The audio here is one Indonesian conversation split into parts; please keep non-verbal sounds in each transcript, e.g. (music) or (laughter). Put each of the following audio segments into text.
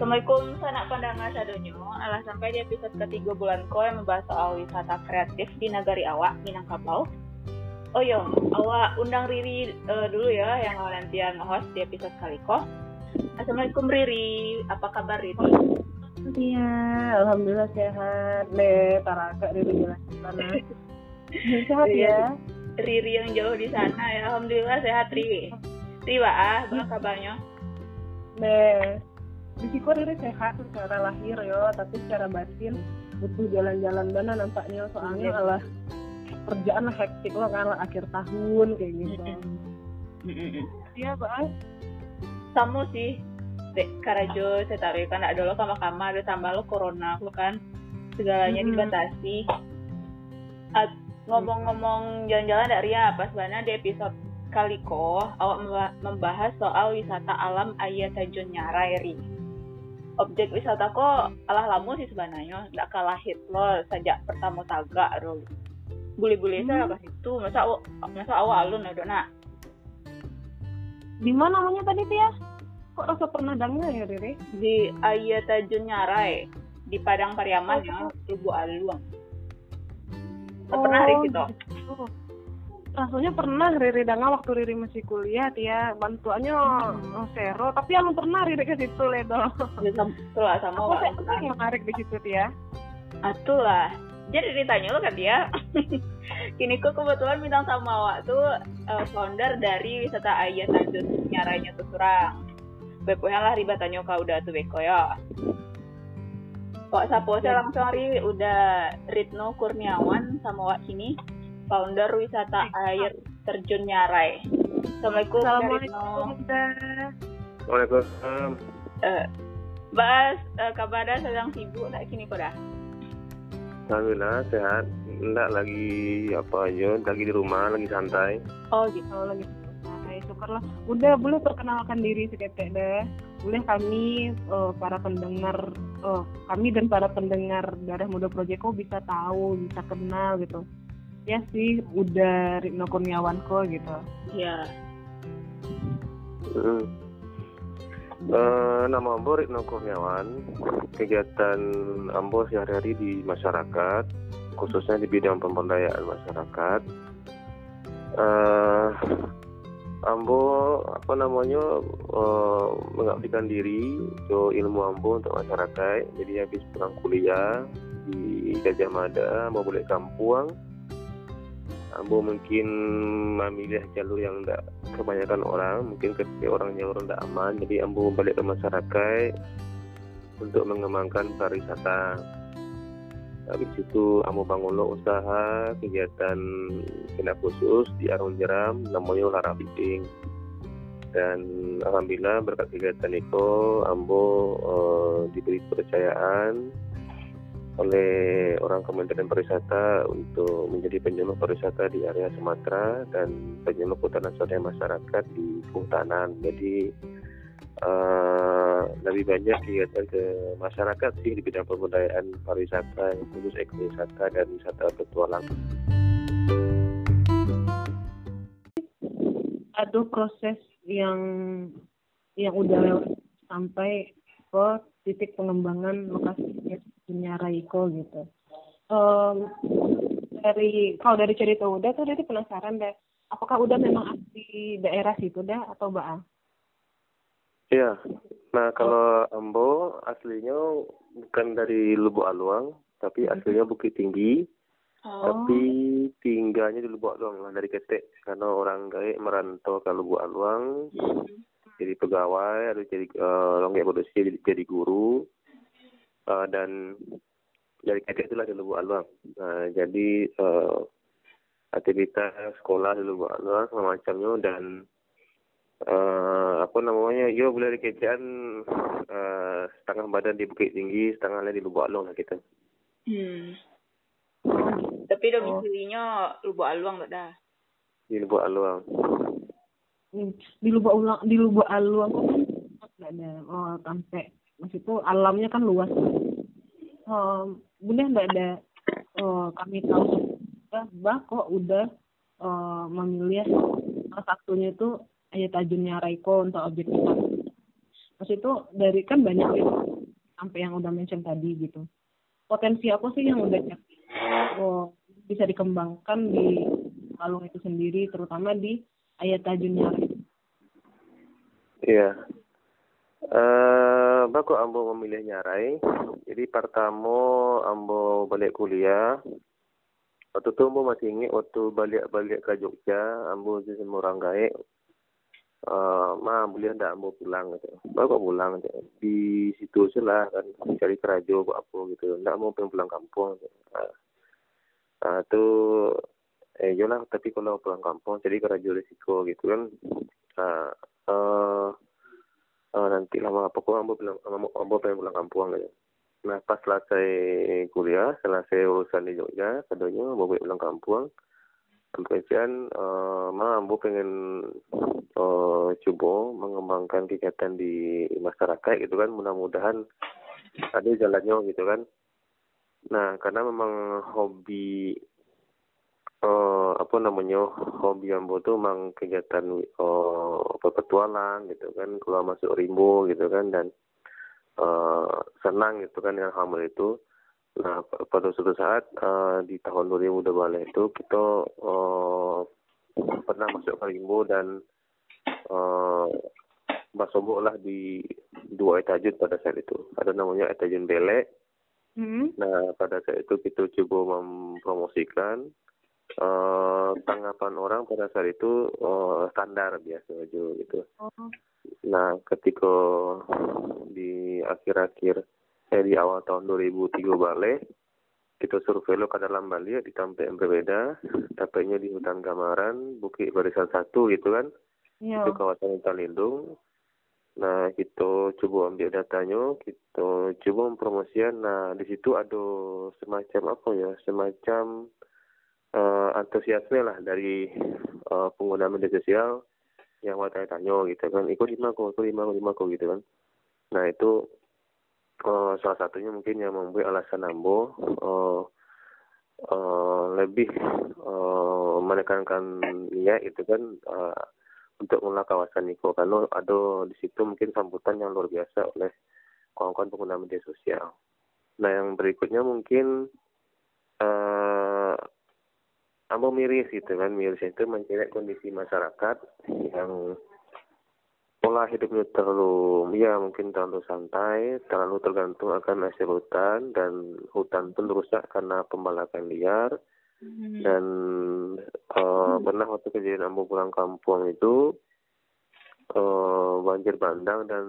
Assalamualaikum sanak pandangan sadonyo Alah sampai di episode ketiga bulan ko yang membahas soal wisata kreatif di negari awak Minangkabau Oh yo, awak undang Riri uh, dulu ya yang nanti nge-host di episode kali ko Assalamualaikum Riri, apa kabar Riri? Iya, alhamdulillah sehat deh. Taraka Riri jelas sana. (laughs) sehat ya. Riri yang jauh di sana ya, alhamdulillah sehat Riri. Riri, ah, apa kabarnya? Deh, Risiko Riri sehat secara lahir yo, tapi secara batin butuh jalan-jalan dana nampaknya soalnya Iya. alah kerjaan lah hektik lo kan lah akhir tahun kayak gitu. Iya, Bang. Kamu sih, Dek, Karajo, saya taruh kan ada lo kama kama ada tambah lo corona lo kan segalanya Mm-mm. dibatasi. At- ngomong-ngomong jalan-jalan dari apa sebenarnya di episode kali ko awak memba- membahas soal wisata alam Ayah Tajun Nyarai. Objek wisata kok alah lamu sih sebenarnya, nggak kalah hit lo sejak pertama taga ro. Buli-buli saya Hmm. ke situ, masa awa- masa awak alun ada nak. Di mana namanya tadi Tia? Kok rasa pernah dengar ya Riri? di Ayah Tajun Nyarai di Padang Pariaman ya, Ibu Aluang. Pernah hari gitu. gitu. Rasanya pernah Riri Danga waktu Riri masih kuliah Tia bantuannya oh, sero tapi yang pernah Riri ke situ ledo. (laughs) Itulah sama Apa Wak. sih yang menarik di situ Tia? Atulah. Jadi ditanya lo kan dia. Kini kok kebetulan bintang sama Wak tuh eh, founder dari wisata Ayah Tajun Nyarainya tuh surang. Beponya lah ribatannya kau udah tuh beko ya. Kok sapo saya langsung hari udah Ritno Kurniawan sama Wak kini founder wisata air terjun Nyarai. Assalamualaikum. Assalamualaikum. Waalaikumsalam. Eh, Bas, eh, kabarnya sedang sibuk tak kini dah? Alhamdulillah sehat. Enggak lagi apa aja, lagi di rumah, lagi santai. Oh gitu. Lagi Hai, syukurlah. Udah boleh perkenalkan diri seketek deh. Boleh kami eh, para pendengar, eh, kami dan para pendengar Darah Muda Project kok bisa tahu, bisa kenal gitu. Ya sih, udah Ripno Kurniawan kok gitu. Iya. Mm. Eh, nama Ambo Ritno Kurniawan. Kegiatan Ambo sehari-hari di masyarakat, khususnya di bidang pemberdayaan masyarakat. Eh, Ambo apa namanya eh, mengabdikan diri untuk ilmu Ambo untuk masyarakat. Jadi habis pulang kuliah di Gajah Mada, mau balik kampung. Ambo mungkin memilih jalur yang tidak kebanyakan orang, mungkin ketika orangnya orang tidak aman, jadi Ambo balik ke masyarakat untuk mengembangkan pariwisata. Habis itu Ambo bangun lo usaha kegiatan tindak khusus di Arung Jeram, namanya Lara Fishing. Dan alhamdulillah berkat kegiatan itu Ambo eh, diberi kepercayaan oleh orang Kementerian Pariwisata untuk menjadi penyuluh pariwisata di area Sumatera dan penyuluh kehutanan sosial masyarakat di kehutanan. Jadi eh, lebih banyak kegiatan ke masyarakat sih di bidang pemberdayaan pariwisata, khusus ekowisata dan wisata petualang. Ada proses yang yang udah sampai ke titik pengembangan lokasi punya Raiko gitu. Em, dari kalau dari cerita udah tuh jadi penasaran deh. Apakah udah memang asli daerah situ dah atau Baang? Iya. Nah kalau Ambo aslinya bukan dari Lubuk Aluang, tapi aslinya Bukit Tinggi. Oh. tapi tinggalnya di Lubuk Aluang lah dari Ketek karena orang gaek merantau ke Lubuk Aluang jadi pegawai atau jadi uh, orang gaek produksi jadi, jadi guru Eh, dan dari Ketek itulah di Lubuk Aluang nah, jadi eh, aktivitas sekolah di Lubuk Aluang semacamnya dan eh, apa namanya yo boleh dikejakan eh, setengah badan di Bukit Tinggi setengah lain di Lubuk Aluang lah kita. Hmm. Tapi domisilinya Lubuk Aluang tak dah. di Lubuk Aluang Hmm, Di Lubuk Ulang, di Lubuk Aluang kok kan nggak ada. Oh, sampai maksud itu alamnya kan luas. Um, boleh nggak ada oh, kami tahu bah, bah kok udah eh, memilih salah satunya itu Ayat Tajunnya Raiko untuk objek wisata. Maksud itu dari kan banyak ya sampai yang udah mention tadi gitu. Potensi apa sih yang udah oh, bisa dikembangkan di kalung itu sendiri, terutama di ayat tajunnya Iya. Uh, baku ambo memilih nyarai. Jadi pertama ambo balik kuliah. Waktu itu ambo masih ingat waktu balik-balik ke Jogja, ambo jadi orang gaek uh, ma boleh ndak mau pulang gitu baru pulang gitu. di situ aja lah kan cari kerajo buat apa gitu ndak mau pengen pulang kampung gitu. uh, uh, tuh eh yolah tapi kalau pulang kampung jadi kerajo risiko gitu kan uh, uh, uh, nanti lama apa kok ambo bilang ambo pengen pulang kampung gitu nah pas selesai kuliah selesai urusan di Jogja katanya mau pulang kampung. Kemudian uh, ma ambo pengen uh, coba mengembangkan kegiatan di masyarakat gitu kan mudah-mudahan ada jalannya gitu kan. Nah karena memang hobi uh, apa namanya hobi ambo tuh memang kegiatan uh, petualang gitu kan keluar masuk rimbo gitu kan dan uh, senang gitu kan yang hamil itu Nah, pada suatu saat uh, di tahun 2012 itu kita uh, pernah masuk ke Rimbo dan uh, masuk lah di dua etajun pada saat itu. Ada namanya etajun Belek. Mm-hmm. Nah, pada saat itu kita coba mempromosikan uh, tanggapan orang pada saat itu uh, standar biasa aja gitu. Oh. Nah, ketika di akhir-akhir eh, di awal tahun 2003 balik kita survei lo ke dalam Bali di tempat yang berbeda dapatnya di hutan Gamaran Bukit Barisan Satu gitu kan ya. itu kawasan hutan lindung nah kita coba ambil datanya kita coba mempromosikan nah di situ ada semacam apa ya semacam uh, antusiasme lah dari uh, pengguna media sosial yang mau tanya gitu kan. Ikut lima kok ikut lima kok lima kok gitu kan. Nah itu uh, salah satunya mungkin yang membuat alasan Ambo uh, uh, lebih uh, menekankan niat itu kan uh, untuk mengelola kawasan Niko. Karena ada di situ mungkin sambutan yang luar biasa oleh kawan-kawan pengguna media sosial. Nah yang berikutnya mungkin Ambo miris gitu kan miris itu mencari kondisi masyarakat yang pola hidupnya terlalu ya mungkin terlalu santai, terlalu tergantung akan hasil hutan dan hutan pun rusak karena pembalakan liar. Hmm. Dan uh, hmm. pernah waktu kejadian ambo pulang kampung itu uh, banjir bandang dan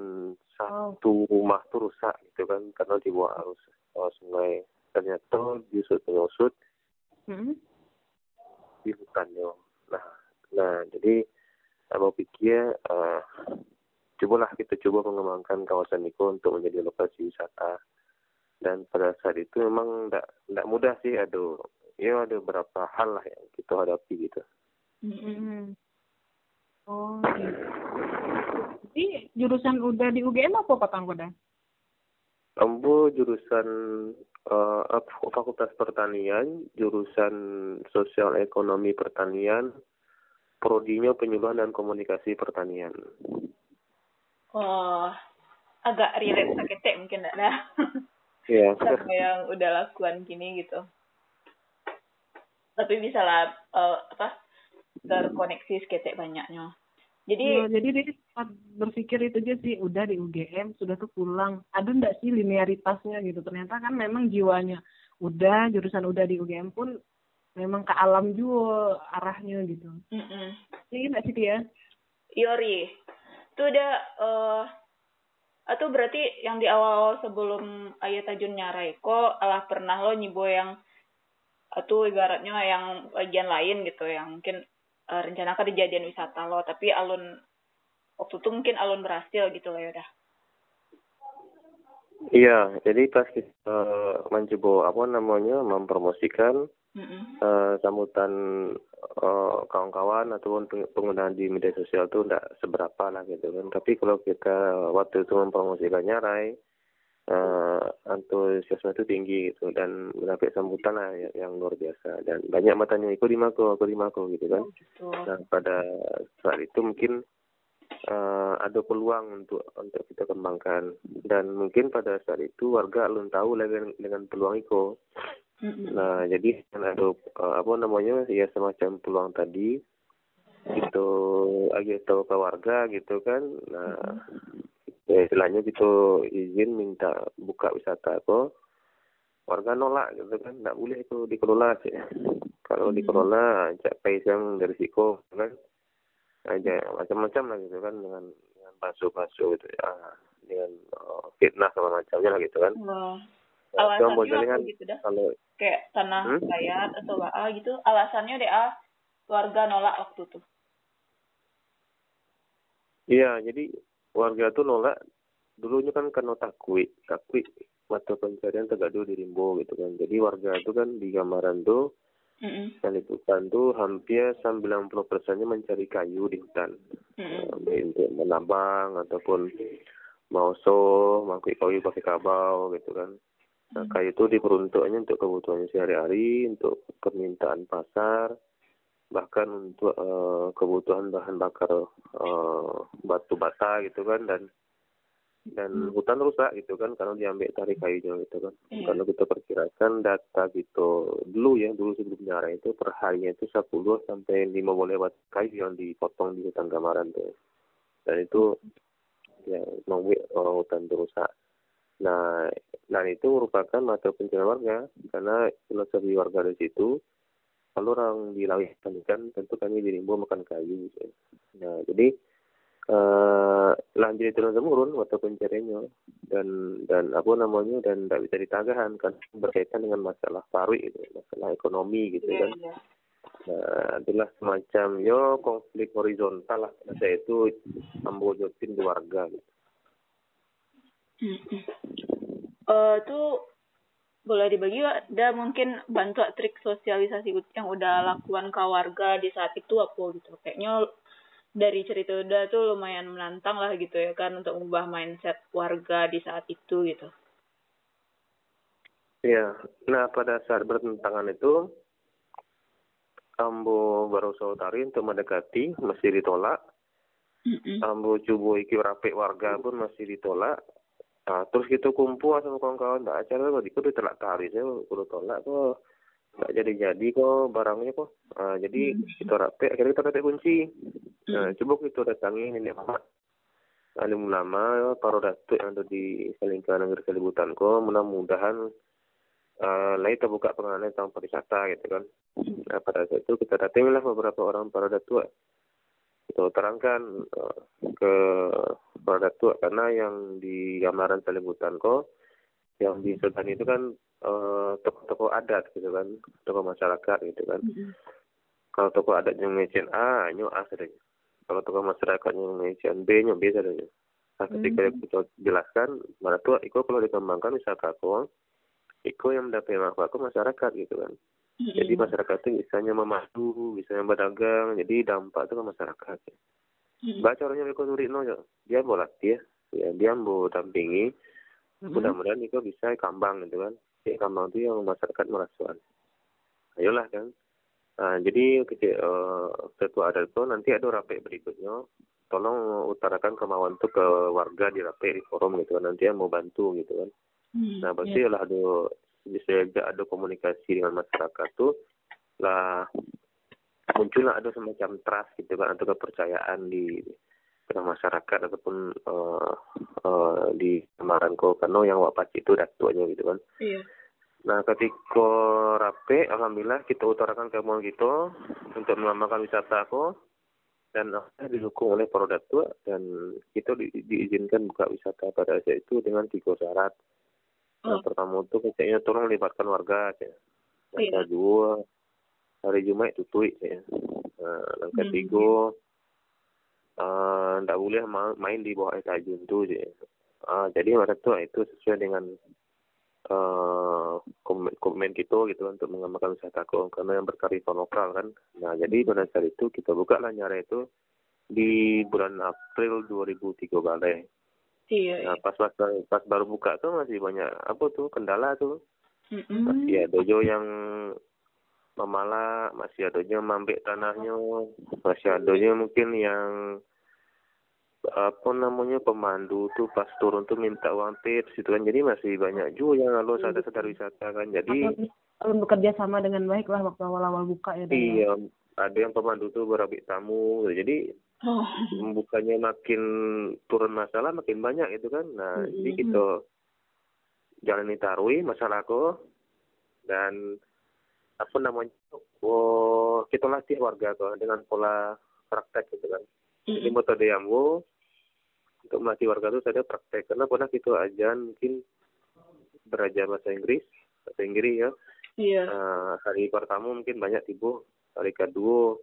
satu oh. rumah tuh rusak gitu kan karena dibawa arus uh, sungai ternyata diusut menyusut hmm. Di hutannya. Nah, nah jadi saya pikir uh, cobalah kita coba mengembangkan kawasan itu untuk menjadi lokasi wisata dan pada saat itu memang tidak tidak mudah sih ada ya ada beberapa hal lah yang kita hadapi gitu. Mm-hmm. Oh, gitu. Jadi jurusan udah di UGM apa Pak Tanggoda? Ambo jurusan uh, Fakultas Pertanian, jurusan Sosial Ekonomi Pertanian, prodinya penyuluhan dan komunikasi pertanian. Oh, agak relate sakit mungkin enggak dah. Iya. (laughs) Sama yang udah lakukan gini gitu. Tapi bisa lah uh, apa terkoneksi seketek banyaknya. Jadi ya, jadi dia berpikir itu aja sih udah di UGM sudah tuh pulang. Ada enggak sih linearitasnya gitu. Ternyata kan memang jiwanya udah jurusan udah di UGM pun memang ke alam juga arahnya gitu. Mm -mm. Iya nggak sih dia? Yori, itu udah uh, atau berarti yang di awal sebelum ayat tajun nyarai kok alah pernah lo nyibo yang atau ibaratnya yang bagian lain gitu yang mungkin uh, rencana ke kejadian wisata lo tapi alun waktu itu mungkin alun berhasil gitu loh ya udah iya jadi pas kita uh, mencoba apa namanya mempromosikan mm-hmm. uh, sambutan uh, kawan-kawan ataupun penggunaan di media sosial itu tidak seberapa lah gitu kan. Tapi kalau kita waktu itu mempromosikannya Rai uh, antusiasme itu tinggi gitu dan mendapat sambutan lah yang, yang luar biasa dan banyak matanya ikut di mako, aku di mako gitu kan. Oh, gitu. Nah pada saat itu mungkin uh, ada peluang untuk untuk kita kembangkan dan mungkin pada saat itu warga belum tahu dengan dengan peluang. Mm-hmm. Nah jadi ada uh, apa namanya ya semacam peluang tadi itu agak tahu ke warga gitu kan. Nah mm-hmm. Ya, istilahnya gitu izin minta buka wisata kok warga nolak gitu kan nggak boleh itu dikelola sih kalau hmm. dikelola cak yang dari risiko kan. Aja macam-macam lah gitu kan dengan dengan basu-basu gitu ya. Dengan uh, fitnah sama macamnya lah gitu kan. Wow. Nah, alasannya apa gitu dah? kalau kayak tanah hmm? rakyat atau apa gitu. Alasannya deh ah warga nolak waktu tuh iya jadi warga tuh nolak dulunya kan karena takwi takwi mata pencarian tergaduh di Rimbo gitu kan. Jadi warga itu kan di gambaran tuh mm-hmm. yang hutan tuh hampir 90 persennya mencari kayu di hutan. Mm-hmm. untuk menambang ataupun mau so, mangkuk kayu pakai kabau gitu kan. Nah, kayu itu diperuntuknya untuk kebutuhannya sehari-hari, untuk permintaan pasar, bahkan untuk uh, kebutuhan bahan bakar uh, batu bata gitu kan dan dan hmm. hutan rusak gitu kan karena diambil tarik kayunya gitu kan hmm. kalau kita perkirakan data gitu dulu ya dulu sebelum nyara itu per harinya itu 10 sampai 5 boleh watt kayu yang dipotong di hutan Gamaran tuh dan itu ya membuat orang hutan itu rusak nah dan itu merupakan mata pencarian warga karena filosofi warga di situ kalau orang di laut kan tentu kami dirimbo makan kayu gitu. nah jadi uh, lanjut turun temurun waktu pencariannya dan dan apa namanya dan tidak bisa ditagahan kan berkaitan dengan masalah paru itu masalah ekonomi gitu yeah, kan yeah. nah adalah semacam yo konflik horizontal lah saya itu ambojotin keluarga gitu. Hmm. Uh, tuh boleh dibagi ada mungkin bantu trik sosialisasi yang udah lakukan ke warga di saat itu apa gitu kayaknya dari cerita udah tuh lumayan menantang lah gitu ya kan untuk mengubah mindset warga di saat itu gitu. Iya, nah pada saat bertentangan itu Ambo baru saudari untuk mendekati masih ditolak. Mm-hmm. Ambo coba iki rapi warga pun masih ditolak. Nah, terus kita kumpul sama kawan-kawan, tak acara kok, itu ditolak kali saya udah tolak kok. Nggak jadi jadi kok barangnya kok. Uh, jadi hmm. kita rapi akhirnya kita dapat kunci. Nah, hmm. coba kita datangi nenek mama alim ulama para datuk yang ada di Selingkah Negeri Kalibutan kok. Mudah-mudahan uh, lain terbuka pengenalan tentang pariwisata gitu kan. Nah, pada saat itu kita datangilah beberapa orang para datuk kita terangkan uh, ke para datuk karena yang di gambaran Kalibutan kok yang di Sudan itu kan uh, tokoh-tokoh adat gitu kan tokoh masyarakat gitu kan mm-hmm. kalau tokoh adat yang ngecen A nyo A saja kalau tokoh masyarakat yang ngecen B nyo B saja nah ketika mm-hmm. kita jelaskan mana tuh iko kalau dikembangkan misalkan aku iko yang mendapat manfaat ke masyarakat gitu kan. Jadi masyarakat itu misalnya memadu misalnya berdagang jadi dampak itu ke masyarakat mm-hmm. baca orangnya iko nurik no dia mau latih ya dia mau dampingi. Mudah-mudahan itu bisa kambang gitu kan. Ya kambang itu yang masyarakat merasukan ayolah kan. Nah, jadi kecil uh, ketua adat itu nanti ada rapi berikutnya. Tolong utarakan kemauan itu ke warga di rapi di forum gitu kan. Nanti yang mau bantu gitu kan. Hmm, nah pasti yeah. lah ada bisa ada komunikasi dengan masyarakat tuh lah muncullah ada semacam trust gitu kan atau kepercayaan di tengah masyarakat ataupun uh, uh, di Samaranko karena yang wapat itu datuanya gitu kan. Iya. Nah ketika rapi, alhamdulillah kita utarakan kemauan gitu untuk mengembangkan wisata aku dan didukung oleh para datua dan kita di, diizinkan buka wisata pada saat itu dengan tiga syarat. Nah, oh. pertama itu kayaknya tolong libatkan warga ya. Yang iya. kedua hari Jumat tutup ya. Nah, yang ketiga hmm tidak uh, boleh main di bawah air tajun tuh sih. Uh, jadi pada tuh itu sesuai dengan uh, komen, komen kita gitu untuk mengembangkan wisata ko karena yang berkarifan lokal kan. Nah jadi pada saat itu kita buka lah nyara itu di bulan April 2003 balik. Iya. Nah pas pas pas baru buka tuh masih banyak apa tuh kendala tuh. Mm-hmm. Masih ada dojo yang memalak, masih adanya mambek tanahnya, masih adanya mungkin yang apa namanya pemandu tuh pas turun tuh minta uang tips gitu kan jadi masih banyak juga yang lalu sadar sadar wisata kan jadi Kalau bekerja sama dengan baik lah waktu awal-awal buka ya. Ya. iya ada yang pemandu tuh berabik tamu jadi Oh. bukannya makin turun masalah makin banyak itu kan nah Mm-mm. jadi kita jalani tarui masalahku dan apa namanya oh kita latih warga tuh dengan pola praktek gitu kan jadi Mm-mm. metode Yambo untuk melatih warga itu saya praktek karena pernah kita ajan mungkin belajar bahasa Inggris bahasa Inggris ya Iya. Eh, hari pertama mungkin banyak tibu hari kedua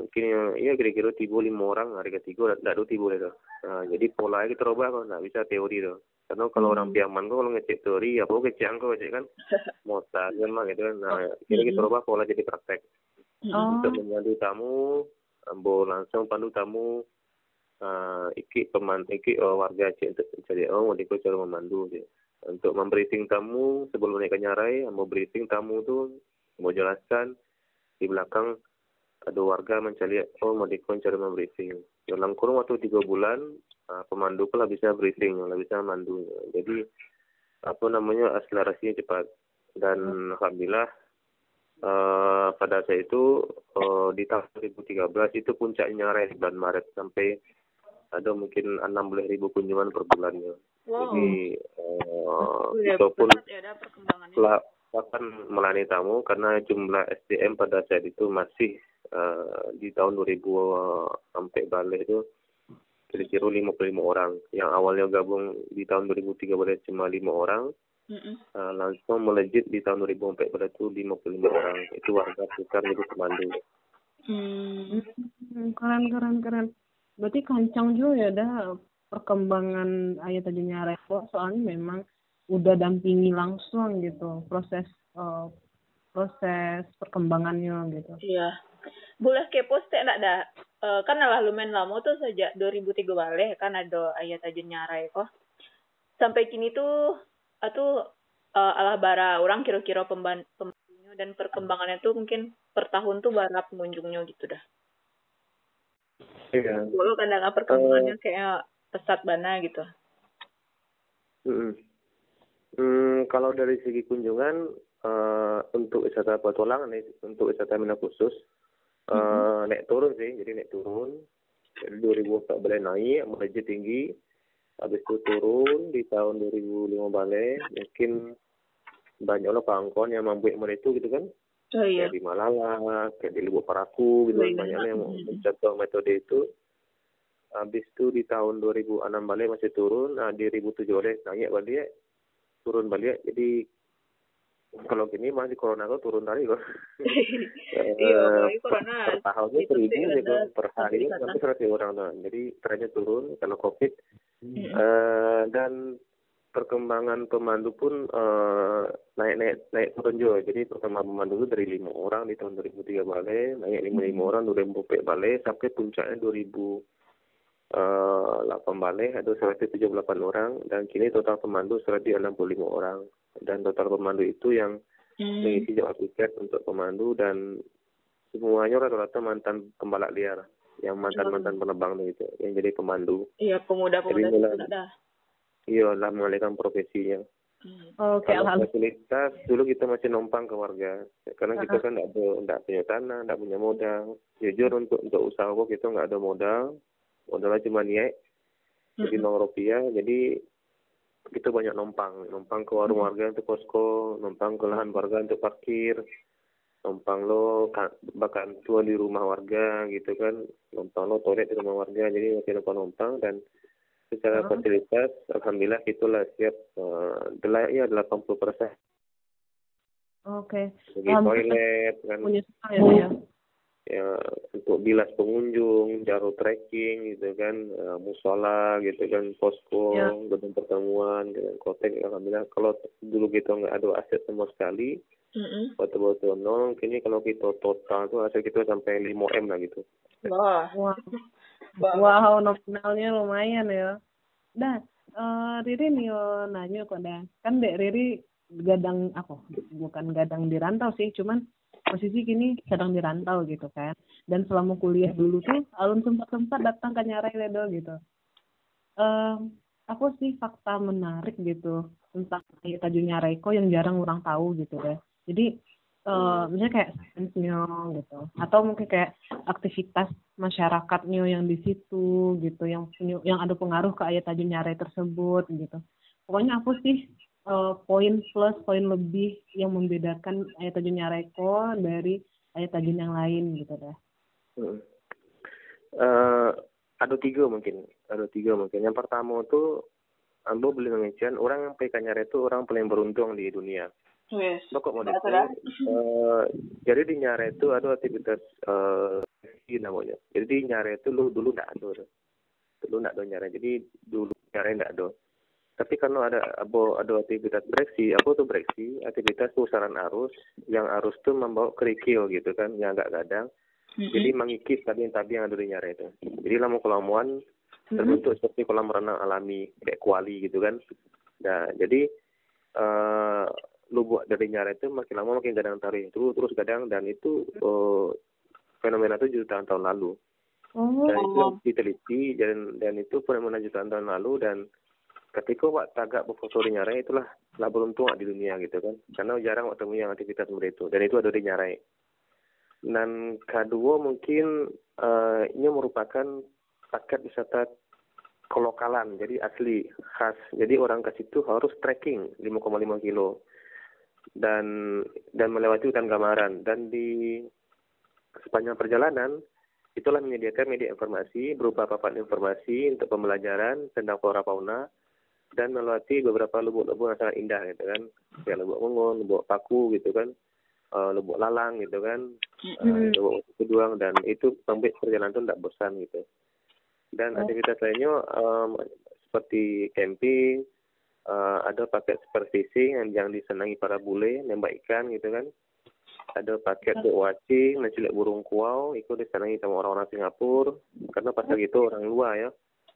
mungkin ya, kira-kira tibu lima orang hari ketiga tidak ada tibu itu nah, jadi polanya kita rubah kok nggak bisa teori tuh. Karena kalau orang piaman kok kalau ngecek teori ya pokoknya ngecek angka ngecek kan (laughs) mau kan mah gitu kan. Nah jadi kita rubah pola jadi praktek. Oh, untuk memandu tamu ambo langsung pandu tamu uh, iki peman iki uh, warga cek untuk jadi oh mau dikau cara memandu je. untuk membriefing tamu sebelum mereka nyarai ambo briefing tamu tuh mau jelaskan di belakang ada warga mencari oh mau dikau cara membriefing dalam kurun waktu tiga bulan uh, pemandu pula bisa briefing lah bisa mandu. Jadi apa namanya akselerasinya cepat. Dan alhamdulillah eh pada saat itu eh, di tahun 2013 itu puncaknya nyarai bulan Maret sampai ada mungkin 16 ribu kunjungan per bulannya. Wow. Jadi Udah itu pun ya akan melayani tamu karena jumlah SDM pada saat itu masih eh, di tahun 2000 sampai balik itu kira-kira 55 orang. Yang awalnya gabung di tahun 2013 cuma 5 orang, Mm-mm. eh, langsung melejit di tahun 2014 itu 55 orang. Itu warga sekitar jadi pemandu. Hmm. Hmm, keren keren keren. Berarti kancang juga ya dah perkembangan ayat tadinya Revo soalnya memang udah dampingi langsung gitu proses eh, proses perkembangannya gitu. Iya. Boleh kepo sih enggak ada. Eh, kan lah lumayan lama tuh sejak 2003 balik kan ada ayat aja nyarai kok. Sampai kini tuh atau eh, alah bara orang kira-kira pemban pembantunya dan perkembangannya tuh mungkin per tahun tuh bara pengunjungnya gitu dah. Iya. Dulu kadang perkembangannya kayak pesat bana gitu. Mm-mm. Hmm, kalau dari segi kunjungan eh, untuk wisata petualangan nih, untuk wisata minat khusus eh, naik turun sih, jadi naik turun. Jadi 2014 naik, melejit tinggi. Habis itu turun di tahun 2005 balik, mungkin banyak lah pangkon yang membuat mereka itu gitu kan. Oh iya. Kayak di Malala, kayak di Lubuk Paraku gitu Iya, kan. Banyak lah yang iya. mencontoh metode itu. Habis itu di tahun 2006 balik masih turun, nah di 2007 balik naik balik, turun balik. Jadi kalau gini masih corona kok turun tadi kok. (laughs) Iya, apalagi corona. per tahunnya Itu seribu gitu per hari sampai seratus orang tuh. Jadi trennya turun kalau covid. Eh, dan perkembangan pemandu pun eh, naik naik naik turun juga. Jadi perkembangan pemandu itu dari lima orang di tahun 2003 balik, naik lima lima orang 2004 balik sampai puncaknya 2008 balik ada 178 orang dan kini total pemandu 165 orang dan total pemandu itu yang Hmm. mengisi jawab tiket untuk pemandu dan semuanya rata-rata mantan pembalap liar yang mantan-mantan penerbang gitu yang jadi pemandu. Iya, pemuda-pemuda Jadi mulai- itu dah. iya lah mengalihkan profesinya. Hmm. Oke, kalau alhamdulillah. fasilitas dulu kita masih numpang ke warga. Karena kita kan tidak ada tidak punya tanah tidak punya modal. Jujur untuk untuk usaha kok kita nggak ada modal. Modalnya cuma niat jadi nol rupiah. Jadi kita banyak numpang numpang ke warung warga untuk posko numpang ke lahan warga untuk parkir numpang lo ka- bahkan tua di rumah warga gitu kan numpang lo toilet di rumah warga jadi masih numpang numpang dan secara fasilitas alhamdulillah itulah siap uh, ya 80 persen Oke. segi Alhamdulillah. toilet kan Punya ya, ya. Ya untuk bilas pengunjung, jarum trekking gitu kan, eh, musola gitu kan, posko, Ya. gedung pertemuan, dengan kotek, alhamdulillah. Kalau dulu kita nggak ada aset sama sekali, Mm-mm. betul-betul nol, kini kalau kita total tuh aset kita sampai 5 m lah gitu. Wah. Wah. Wow, nominalnya lumayan ya. Dah, eh Riri nih yo nanya kok dah. Kan Dek Riri gadang apa? Bukan gadang di rantau sih, cuman posisi kini sedang dirantau gitu kan. Dan selama kuliah dulu tuh alun sempat sempat datang ke Nyarai Ledo gitu. Um, aku sih fakta menarik gitu tentang Tajun Nyaraiko yang jarang orang tahu gitu ya. Jadi uh, misalnya kayak sainsnya gitu atau mungkin kayak aktivitas masyarakatnya yang di situ gitu yang yang ada pengaruh ke ayat Tajun Nyarai tersebut gitu. Pokoknya aku sih uh, poin plus poin lebih yang membedakan ayat Tajun Nyaraiko dari ayat Tajun yang lain gitu deh hmm. uh, ada tiga mungkin ada tiga mungkin yang pertama tuh Ambo boleh mention orang yang pakai Nyare itu orang paling beruntung di dunia Yes. Kok mau uh, jadi di Nyare itu ada aktivitas uh, namanya. Jadi di Nyare itu lu dulu nggak ada. Dulu nggak ada Nyare. Jadi dulu Nyare nggak ada. Tapi karena ada abo ada aktivitas breksi, apa tuh breksi? Aktivitas pusaran arus yang arus tuh membawa kerikil gitu kan, yang agak kadang. Mm-hmm. Jadi mengikis tadi-tadi yang ada di Nyare itu. Jadi lama kelamuan mm-hmm. terbentuk seperti kolam renang alami kayak kuali gitu kan. Nah, jadi uh, lu buat dari nyara itu makin lama makin kadang tarik terus terus kadang dan itu uh, fenomena itu jutaan tahun lalu oh. dan itu diteliti dan dan itu fenomena jutaan tahun lalu dan ketika wak tagak berfoto di nyarai itulah lah beruntung di dunia gitu kan. Karena jarang waktu yang aktivitas seperti itu. Dan itu ada di nyarai. Dan kedua mungkin uh, ini merupakan paket wisata kelokalan. Jadi asli khas. Jadi orang ke situ harus trekking 5,5 kilo. Dan dan melewati hutan Gamaran dan di sepanjang perjalanan itulah menyediakan media informasi berupa papan informasi untuk pembelajaran tentang flora fauna dan melewati beberapa lubuk-lubuk yang sangat indah gitu kan. Kayak lubuk Mongon, lubuk Paku gitu kan. Uh, lubuk Lalang gitu kan. Uh, lubuk Keduang dan itu membuat perjalanan itu tidak bosan gitu. Dan oh. aktivitas lainnya um, seperti camping uh, ada paket super fishing yang, yang disenangi para bule nembak ikan gitu kan. Ada paket buat watching menculik burung kuau itu disenangi sama orang-orang Singapura. Karena pas lagi itu orang luar ya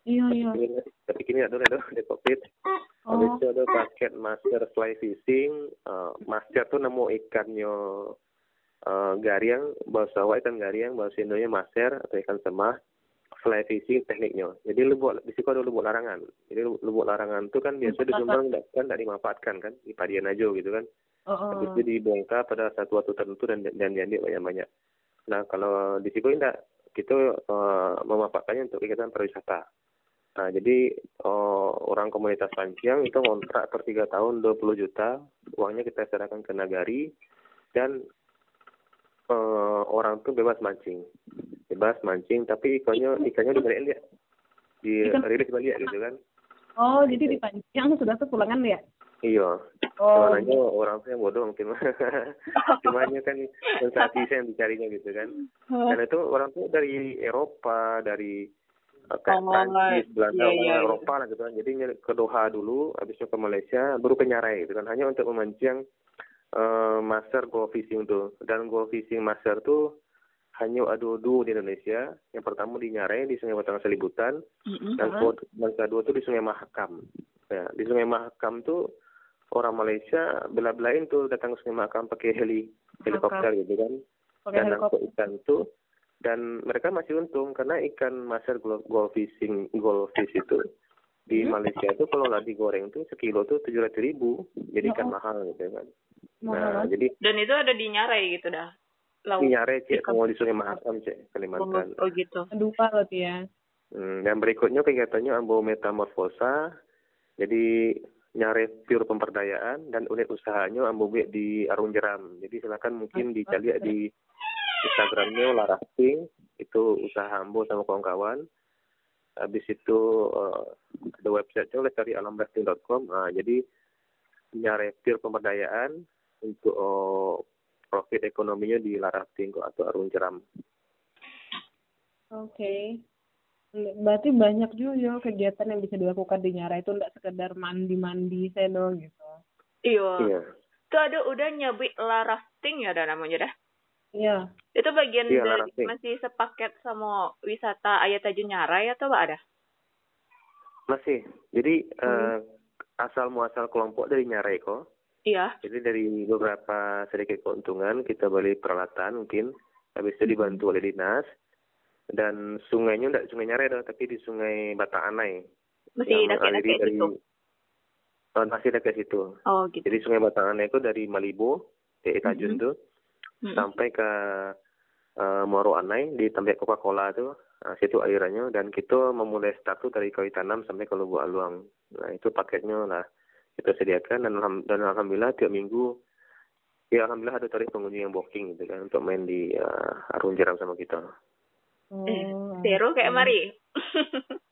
iya iya tapi kini ada ada di covid oh. habis itu ada paket master fly fishing uh, master tuh nemu ikannya uh, gariang bahasa Jawa ikan gariang bahasa Indonesia master atau ikan semah fly fishing tekniknya. Jadi lubuk di situ ada lubuk larangan. Jadi lubuk larangan itu kan biasa di Jombang kan tidak dimanfaatkan kan di Padian aja gitu kan. Oh, oh. Habis itu dibongkar pada satu waktu tertentu dan dan diambil banyak-banyak. Nah kalau di situ tidak kita uh, memanfaatkannya untuk kegiatan pariwisata. Nah, jadi uh, orang komunitas Panjang itu kontrak per tiga tahun 20 juta, uangnya kita serahkan ke nagari, dan uh, orang tuh bebas mancing. Bebas mancing tapi ikannya ikannya dibalik lihat di rilis balik gitu kan? Oh jadi dipancing sudah tuh pulangan ya iya. Oh. Sebenarnya orang tuh yang bodoh mungkin. (laughs) Cuma kan sensasi saya yang dicarinya gitu kan. Dan itu orang tuh dari Eropa dari kayak oh, Prancis, Belanda, iya, iya, Eropa lah gitu kan. Jadi ke Doha dulu, habisnya ke Malaysia, baru ke Nyarai gitu kan. Hanya untuk memancing uh, master go fishing tuh dan go fishing master tuh hanya ada dua di Indonesia. Yang pertama di Nyare di Sungai Batang Selibutan mm-hmm. dan yang kedua tuh di Sungai Mahakam. Ya, di Sungai Mahakam tuh orang Malaysia bela-belain tuh datang ke Sungai Mahakam pakai heli helikopter gitu kan. Okay, dan nangkut ikan tuh dan mereka masih untung karena ikan master gold fishing gold fish itu di hmm? Malaysia itu kalau nggak digoreng tuh sekilo tuh tujuh ratus ribu jadi ikan oh. mahal gitu kan Nah, jadi dan itu ada di Nyarai gitu dah. Laut. Di Nyarai cek, mau di Sungai Mahakam cek Kalimantan. Oh, oh gitu. Dua berarti ya. Hmm, dan berikutnya kegiatannya ambo metamorfosa. Jadi nyari pure pemberdayaan dan unit usahanya ambo di Arung Jeram. Jadi silakan mungkin dicari di Instagramnya Larafting itu usaha ambo sama kawan-kawan. Habis itu uh, ada websitenya oleh cari alamrafting.com. Nah, jadi nyari pure pemberdayaan untuk uh, profit ekonominya di Larafting atau Arung Jeram. Oke. Okay. Berarti banyak juga ya kegiatan yang bisa dilakukan di Nyara itu enggak sekedar mandi-mandi seno gitu. Iya. Iya. Itu ada udah nyebut Larafting ya ada namanya dah. Iya. Itu bagian iya, dari masih sepaket sama wisata Ayat Tajun Nyara ya atau ada? Masih. Jadi hmm. uh, asal muasal kelompok dari Nyarai kok Iya. Jadi dari beberapa sedikit keuntungan kita beli peralatan mungkin, habis itu dibantu oleh dinas dan sungainya enggak sungai Nyarai dong, tapi di sungai Batang Anai. Masih dekat dari situ. oh, masih dekat situ. Oh gitu. Jadi sungai Batang Anai itu dari Malibu, TE Tajun Mhm. tuh Mm-mm. sampai ke eh, Muaro Anai di tempat Coca-Cola tuh. Nah, situ alirannya dan kita memulai start dari Kawi Tanam sampai ke Lubuk Aluang. Nah, itu paketnya lah kita sediakan dan, alham- dan alhamdulillah tiap minggu ya alhamdulillah ada tarif pengunjung yang booking gitu kan untuk main di uh, Arung Jeram sama kita. Eh, Oh, Seru kayak oke. Mari.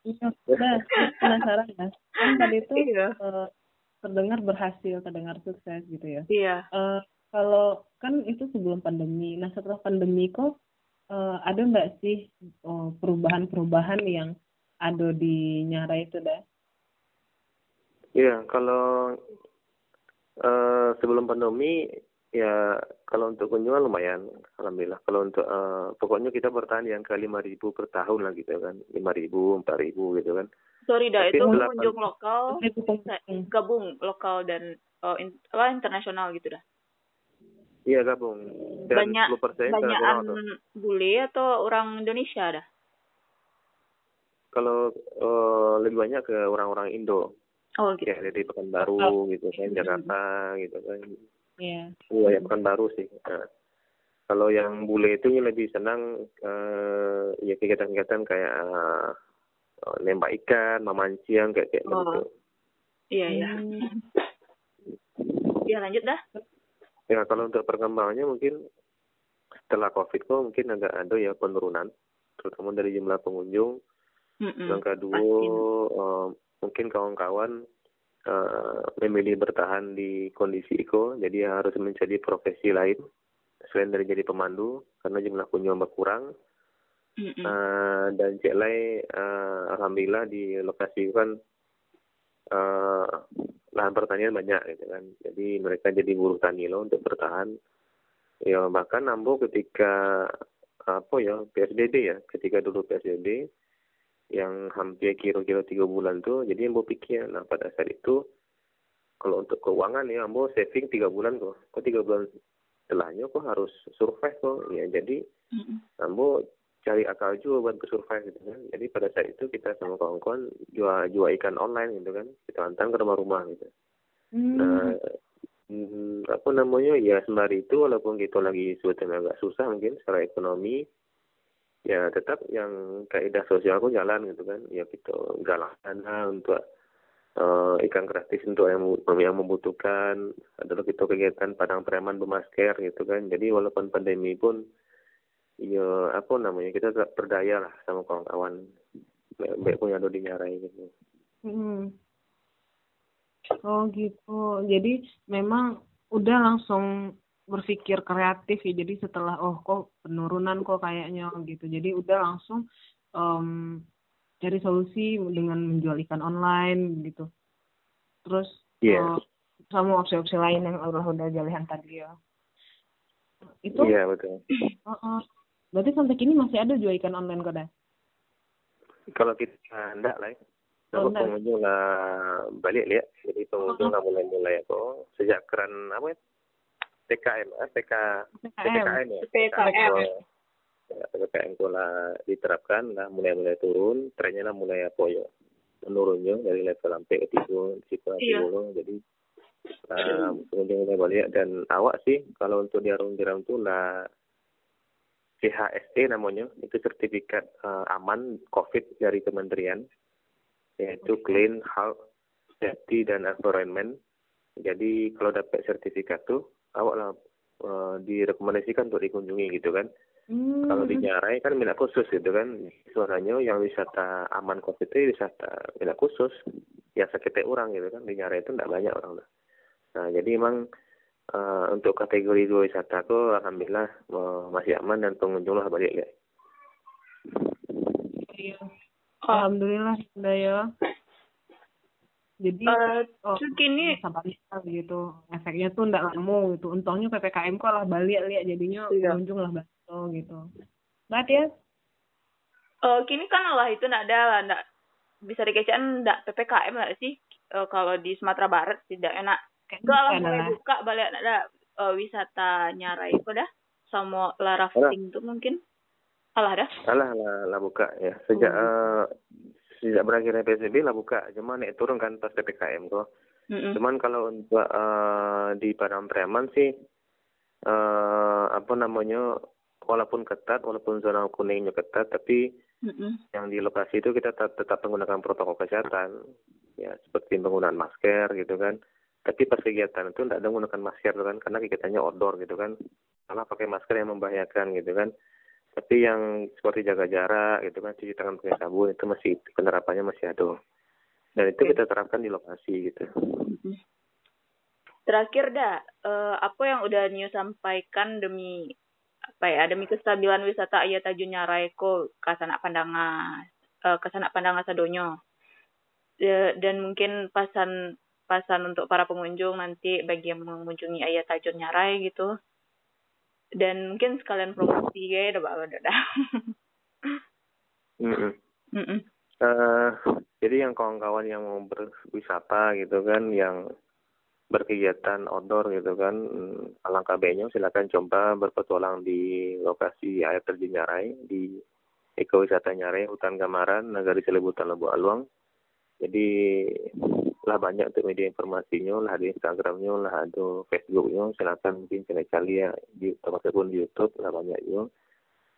Iya, udah penasaran ya. Kan tadi itu Iya. eh, terdengar berhasil, terdengar sukses gitu ya. Iya. Eh, kalau kan itu sebelum pandemi. Nah setelah pandemi kok eh, ada nggak sih eh, perubahan-perubahan yang ada di Nyara itu dah? Iya, kalau eh sebelum pandemi ya kalau untuk kunjungan lumayan, alhamdulillah. Kalau untuk eh, pokoknya kita bertahan yang ke lima ribu per tahun lah gitu kan, lima ribu, empat ribu gitu kan. Sorry dah Tapi itu pengunjung lokal gabung lokal dan eh, in- apa internasional gitu dah. Iya gabung. Dan Banyak 10% karena banyakan bule atau orang Indonesia dah. Kalau eh, lebih banyak ke orang-orang Indo, Oh gitu. ya dari Pekanbaru gitu kan, Jakarta gitu kan. Iya. Iya, ya Pekanbaru sih. Nah, kalau yang bule itu lebih senang eh ya kegiatan-kegiatan kayak eh, nembak ikan, memancing kayak kayak Oh. gitu. Iya iya. Hmm. Ya lanjut dah. Ya kalau untuk perkembangannya mungkin setelah COVID kok mungkin agak ada ya penurunan, terutama dari jumlah pengunjung. Mm-mm. Yang kedua eh, mungkin kawan-kawan eh, memilih bertahan di kondisi itu, jadi harus mencari profesi lain selain dari jadi pemandu karena jumlah kunjungan berkurang. Mm-mm. Eh, dan cek lain eh, alhamdulillah di lokasi kan eh, lahan pertanian banyak gitu kan. Jadi mereka jadi buruh tani loh untuk bertahan. Ya bahkan Ambo ketika apa ya PSBB ya ketika dulu PSBB yang hampir kira-kira tiga bulan tuh jadi Ambo pikir nah pada saat itu kalau untuk keuangan ya Ambo saving tiga bulan kok. Kok tiga bulan setelahnya kok harus survive kok. Ya jadi Mm-mm. Ambo cari akal juga buat bersurvive gitu kan. Jadi pada saat itu kita sama kawan-kawan jual jual ikan online gitu kan. Kita antar ke rumah-rumah gitu. Hmm. Nah, mm, apa namanya ya sembari itu walaupun kita lagi sebetulnya agak susah mungkin secara ekonomi ya tetap yang kaidah sosial aku jalan gitu kan ya kita galang dana untuk eh, ikan gratis untuk yang yang membutuhkan adalah kita kegiatan padang preman bermasker gitu kan jadi walaupun pandemi pun ya apa namanya kita tetap berdaya lah sama kawan-kawan baik punya ada di nyarai gitu Hmm. Oh gitu. Jadi memang udah langsung berpikir kreatif ya. Jadi setelah oh kok penurunan kok kayaknya gitu. Jadi udah langsung em, cari solusi dengan menjual ikan online gitu. Terus Iya. eh, sama opsi-opsi lain yang Allah udah jalihan tadi ya. Itu iya betul Heeh. Berarti sampai kini masih ada jual ikan online kok dah? Kalau kita enggak lah ya. Oh, Kalau enggak. pengunjung lah balik lihat. Jadi pengunjung lah mulai-mulai apa sejak keran apa ya? PKM, eh, PK, PPKM ya. PPKM. Ya, PPKM itu lah diterapkan lah mulai-mulai turun, trennya lah mulai apa ya menurunnya dari level sampai ke tiga, situ Iya. Jadi uh, pengunjung mulai balik dan awak sih kalau untuk di Arung Jeram itu lah CHSE namanya itu sertifikat eh, aman COVID dari kementerian yaitu Clean Health Safety dan Environment. Jadi kalau dapat sertifikat tuh awak lah eh, direkomendasikan untuk dikunjungi gitu kan. Hmm. Kalau di Nyarai kan minat khusus gitu kan. Suaranya yang wisata aman COVID itu wisata minat khusus. Ya sekitar orang gitu kan. Di Nyarai itu tidak banyak orang lah. Nah jadi emang eh, untuk kategori dua wisata aku alhamdulillah eh, masih aman dan pengunjung lah balik ya. Alhamdulillah udah ya. Jadi eh, oh, kini gitu. Efeknya tuh ndak lama gitu. Untungnya PPKM kok lah balik lihat jadinya Iya. pengunjung lah bato gitu. Bat ya? eh, kini kan lah itu ndak ada lah ndak bisa dikecek ndak PPKM lah sih Eh, kalau di Sumatera Barat tidak enak Kayak itu alah bukan mulai lah. buka balik ada eh, wisata nyarai itu dah sama la rafting tuh mungkin alah dah Alah lah, lah buka ya. Sejak eh, sejak berakhirnya PSBB lah buka. Cuma naik turun kan pas PPKM kok. Mm-mm. Cuman kalau untuk eh, di Padang Preman sih eh apa namanya walaupun ketat, walaupun zona kuningnya ketat, tapi Mm-mm. yang di lokasi itu kita tetap, tetap menggunakan protokol kesehatan ya seperti penggunaan masker gitu kan tapi pas kegiatan itu tidak ada menggunakan masker kan karena kegiatannya outdoor gitu kan. Malah pakai masker yang membahayakan gitu kan. Tapi yang seperti jaga jarak gitu kan cuci tangan pakai sabun itu masih penerapannya masih ada. Dan itu kita terapkan di lokasi gitu. Terakhir dah, eh, apa yang udah New sampaikan demi apa ya demi kestabilan wisata Ayah Tajun Nyarai ko kasanak pandangan eh, kasanak pandangan sadonyo dan mungkin pasan pasan untuk para pengunjung nanti bagi yang mengunjungi Ayah Tajun Nyarai gitu. Dan mungkin sekalian promosi ya udah udah dah jadi yang kawan-kawan yang mau berwisata gitu kan, yang berkegiatan outdoor gitu kan, mm, alangkah baiknya silakan coba berpetualang di lokasi air terjun Nyarai di ekowisata Nyarai, Hutan Gamaran, Nagari Selebutan Lebu Aluang. Jadi lah banyak untuk media informasinya, lah ada Instagramnya, lah ada Facebooknya, silakan mungkin cari-cari ya di termasuk pun di YouTube lah banyak juga.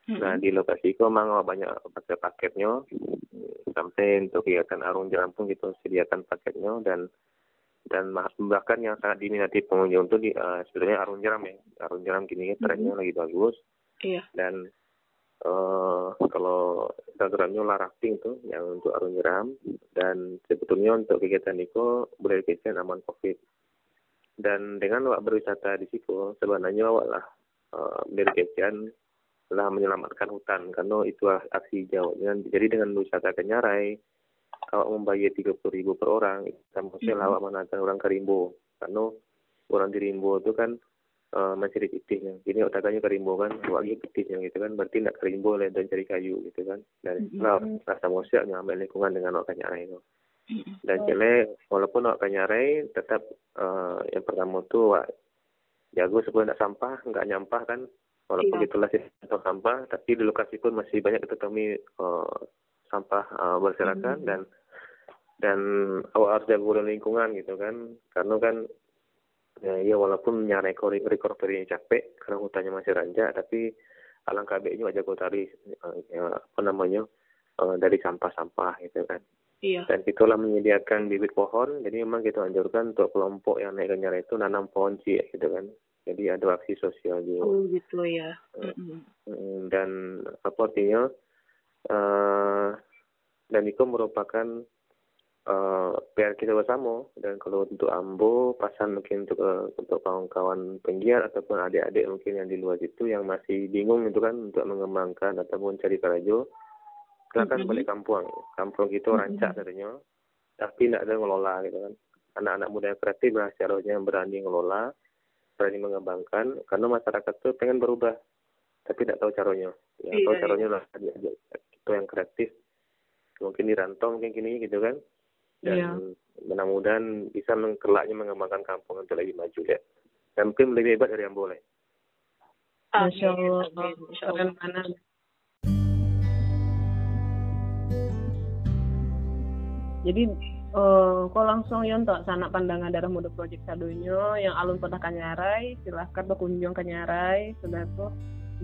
Nah di lokasi itu memang banyak pakai paketnya. Sampai untuk kegiatan arung jeram pun gitu sediakan paketnya dan dan bahkan yang sangat diminati pengunjung itu di eh, sebenarnya arung jeram ya. Arung jeram kini trennya lagi bagus. Iya. Dan eh kalau Instagramnya lah rafting tuh yang untuk arung jeram dan sebetulnya untuk kegiatan itu boleh dikatakan aman covid. Dan dengan awak berwisata di situ sebenarnya awak lah berkegiatan lah menyelamatkan hutan. Karena itu aksi jawabnya. Jadi dengan wisata ke Nyarai awak membayar tiga puluh ribu per orang sama Mhm. awak menaikkan orang ke Rimbo. Karena orang di Rimbo itu kan eh, mencari pitihnya ini awak tanya ke Rimbo kan awak lagi pitihnya gitu kan berarti nak ke Rimbo lah dan cari kayu gitu kan dan Mhm. lah rasa mosiak ngambil lingkungan dengan itu Mm-mm. dan jelek walaupun awak ke Nyarai tetap eh, yang pertama tuh awak jago supaya tidak sampah nggak nyampah kan walaupun Iya. itulah sistem sampah tapi di lokasi pun masih banyak kita temui eh, sampah berserakan Hmm. dan dan awak harus jaga lingkungan gitu kan karena kan ya, ya walaupun nyari recovery capek karena hutannya masih ranjak tapi alangkah baiknya awak jaga tadi eh, ya, apa namanya eh, dari sampah-sampah gitu kan. Iya. Dan itulah menyediakan bibit pohon jadi memang kita anjurkan untuk kelompok yang naik ke Nyara itu nanam pohon cie gitu kan. Jadi ada aksi sosial juga. Oh gitu ya. Dan apa artinya eh dan itu merupakan eh PR kita bersama. Dan kalau untuk Ambo pasan mungkin untuk eh, untuk kawan-kawan penggiat ataupun adik-adik mungkin yang di luar itu yang masih bingung itu kan untuk mengembangkan ataupun cari karajo silakan Mhm. balik kampung. Kampung itu Mhm. rancak katanya. Tapi tidak ada ngelola gitu kan. Anak-anak muda yang kreatif harusnya berani ngelola berani mengembangkan. Karena masyarakat tuh pengen berubah tapi tidak tahu caranya. Ya Iya, tahu iya. caranya lah diajak itu yang kreatif. Mungkin di rantau mungkin gini gitu kan dan Iya. mudah-mudahan bisa mengkelaknya mengembangkan kampung untuk lebih maju ya dan mungkin lebih hebat dari yang boleh. Masya Allah, amin, Masya keren Allah. banget. Jadi eh kok langsung ya untuk sanak pandangan darah muda project sadonyo yang alun pada kanyarai silahkan berkunjung ke Nyarai sudah tuh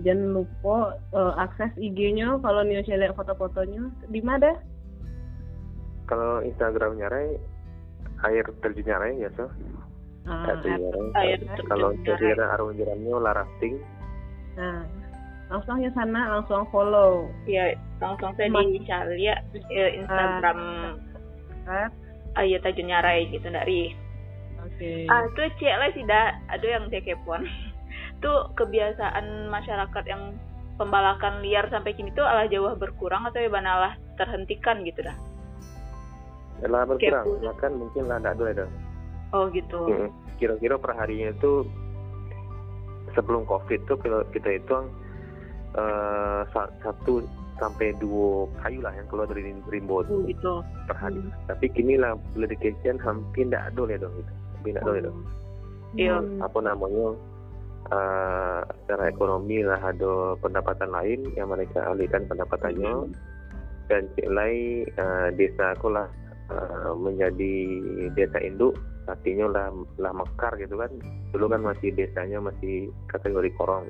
jangan lupa eh, akses IG-nya kalau Nio lihat foto-fotonya. Di mana kalau Instagram nyarai air terjun nyarai biasa. Ah, Air air terjun kalau kira arung jeramnya lah rafting nah langsung ya sana langsung follow. Ya langsung saya dicari ya eh, Instagram. Kan Ayah Tajun Nyarai gitu dari oke. Ah tuh cek lah sih dah ada yang dia kepon (laughs) tuh kebiasaan masyarakat yang pembalakan liar sampai kini tuh alah jauh berkurang atau ya banalah terhentikan gitu dah lah berkurang bahkan mungkin lah tidak boleh dong oh gitu Mm, kira-kira per harinya itu sebelum covid tuh kita, hitung eh, sa- satu sampai dua kayu lah yang keluar dari rimbo Oh, gitu per hari. Hmm. Tapi kini lah dedication hampir tidak ada ya dong gitu. bina tuh itu Iya. Hmm. apa namanya eh secara ekonomi lah ada pendapatan lain yang mereka alihkan pendapatannya dan cek lain eh, desa aku lah eh, menjadi desa induk artinya lah lah mekar gitu kan dulu kan masih desanya masih kategori korong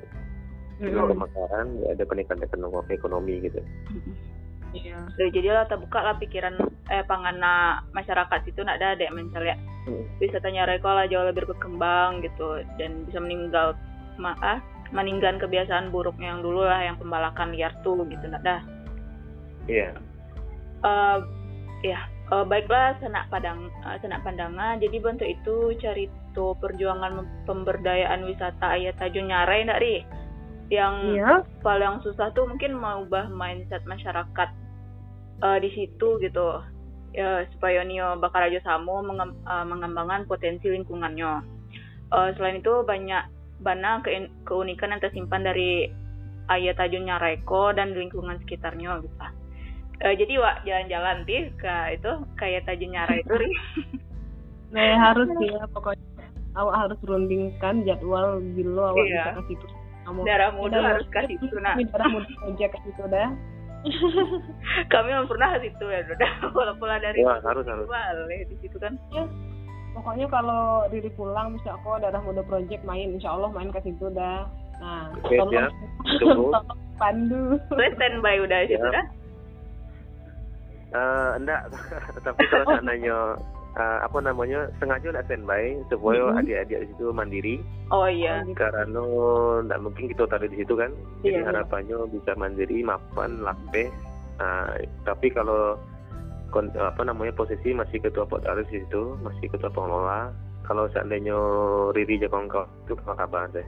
dulu Hmm. pemekaran ya ada peningkatan ekonomi gitu Iya. Jadi jadilah terbuka lah pikiran eh pangana masyarakat situ nak ada dek mencari Hmm. wisatanya Reko lah jauh lebih berkembang gitu dan bisa meninggal ma ah, meninggalkan kebiasaan buruknya yang dulu lah yang pembalakan liar tuh gitu nak dah. iya Eh, ya eh, baiklah senak padang eh, senak pandangan jadi bentuk itu cerita perjuangan pemberdayaan wisata ayat tajun nyarai ndak ri yang Iya. paling susah tuh mungkin mengubah mindset masyarakat eh, di situ gitu ya, supaya Nio bakal aja samo mengem- eh, mengembangkan potensi lingkungannya. Eh, selain itu banyak banyak kein- keunikan yang tersimpan dari ayat tajun Nyareko dan lingkungan sekitarnya bisa. Eh, jadi wak jalan-jalan tih ke itu kayak tajun Nyarai itu Ri. (laughs) Nah, harus ya pokoknya awak harus rundingkan jadwal bilo awak Iya. bisa ke situ. Kamu darah muda harus kasih itu nah. Darah muda aja ke situ dah. (laughs) Kami belum pernah ke situ ya udah lah dari Wah, harus, harus. Balik di situ kan. Pokoknya kalau diri pulang bisa kok darah muda project main, insya Allah main ke situ dah. Nah, Oke, tolong. Tunggu. (laughs) tolong pandu. Standby udah situ Ya. dah. Eh, enggak, (laughs) tapi kalau seandainya eh, apa namanya sengaja nak standby supaya Mhm. adik-adik di situ mandiri Oh iya. karena enggak mungkin kita taruh di situ kan jadi Iya, iya. harapannya bisa mandiri mapan lakbe Nah, tapi kalau kon- apa namanya posisi masih ketua Potarius di situ masih ketua pengelola kalau seandainya Riri Jakongkau itu apa kabar deh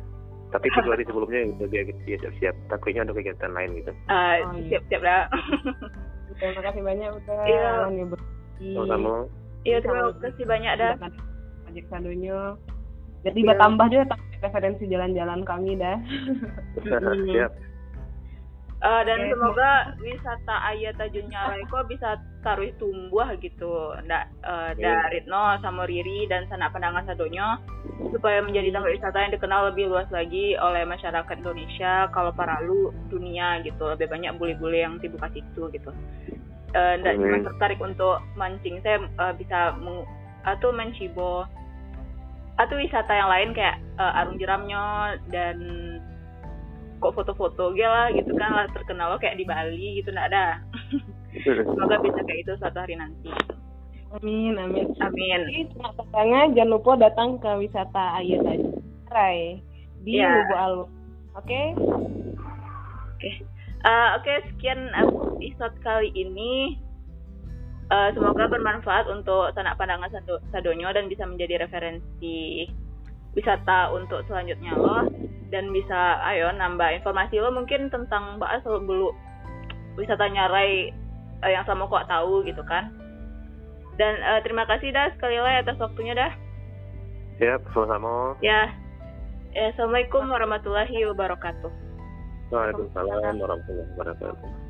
tapi itu hari sebelumnya udah dia dia siap-siap takutnya ada kegiatan lain gitu Ah, Oh, iya. siap-siap dah. (laughs) Terima kasih banyak udah Iya. nih berbagi. sama Iya, terima kasih banyak dah. Project Sadonya. Jadi Iya. bertambah juga referensi jalan-jalan kami dah. (laughs) siap Eh, dan Oke. semoga wisata Ayat Tajun Nyarai kok bisa taruh tumbuh gitu. Ndak eh, Iya. dari no sama Riri dan sanak pandangan sadonya supaya menjadi tempat wisata yang dikenal lebih luas lagi oleh masyarakat Indonesia kalau paralu dunia gitu. Lebih banyak bule-bule yang sibuk ke situ gitu. Eh, ndak cuma tertarik untuk mancing, saya eh, bisa meng- atau mencibo atau wisata yang lain kayak eh, arung jeramnya dan kok foto-foto gitu lah gitu kan lah terkenal lo kayak di Bali gitu nggak ada semoga bisa kayak itu suatu hari nanti Amin, amin. amin tangan, jangan lupa datang ke wisata Ayat. Rai di Iya. Lubuk Alun. Oke? oke Eh, oke sekian episode kali ini Eh, semoga bermanfaat untuk sanak pandangan sado sadonyo dan bisa menjadi referensi wisata untuk selanjutnya lo dan bisa ayo nambah informasi lo mungkin tentang bahas dulu wisata nyarai eh, yang sama kok tahu gitu kan. Dan eh, terima kasih dah sekali lagi atas waktunya dah. Siap sama-sama. Ya. Assalamualaikum warahmatullahi wabarakatuh. Waalaikumsalam warahmatullahi wabarakatuh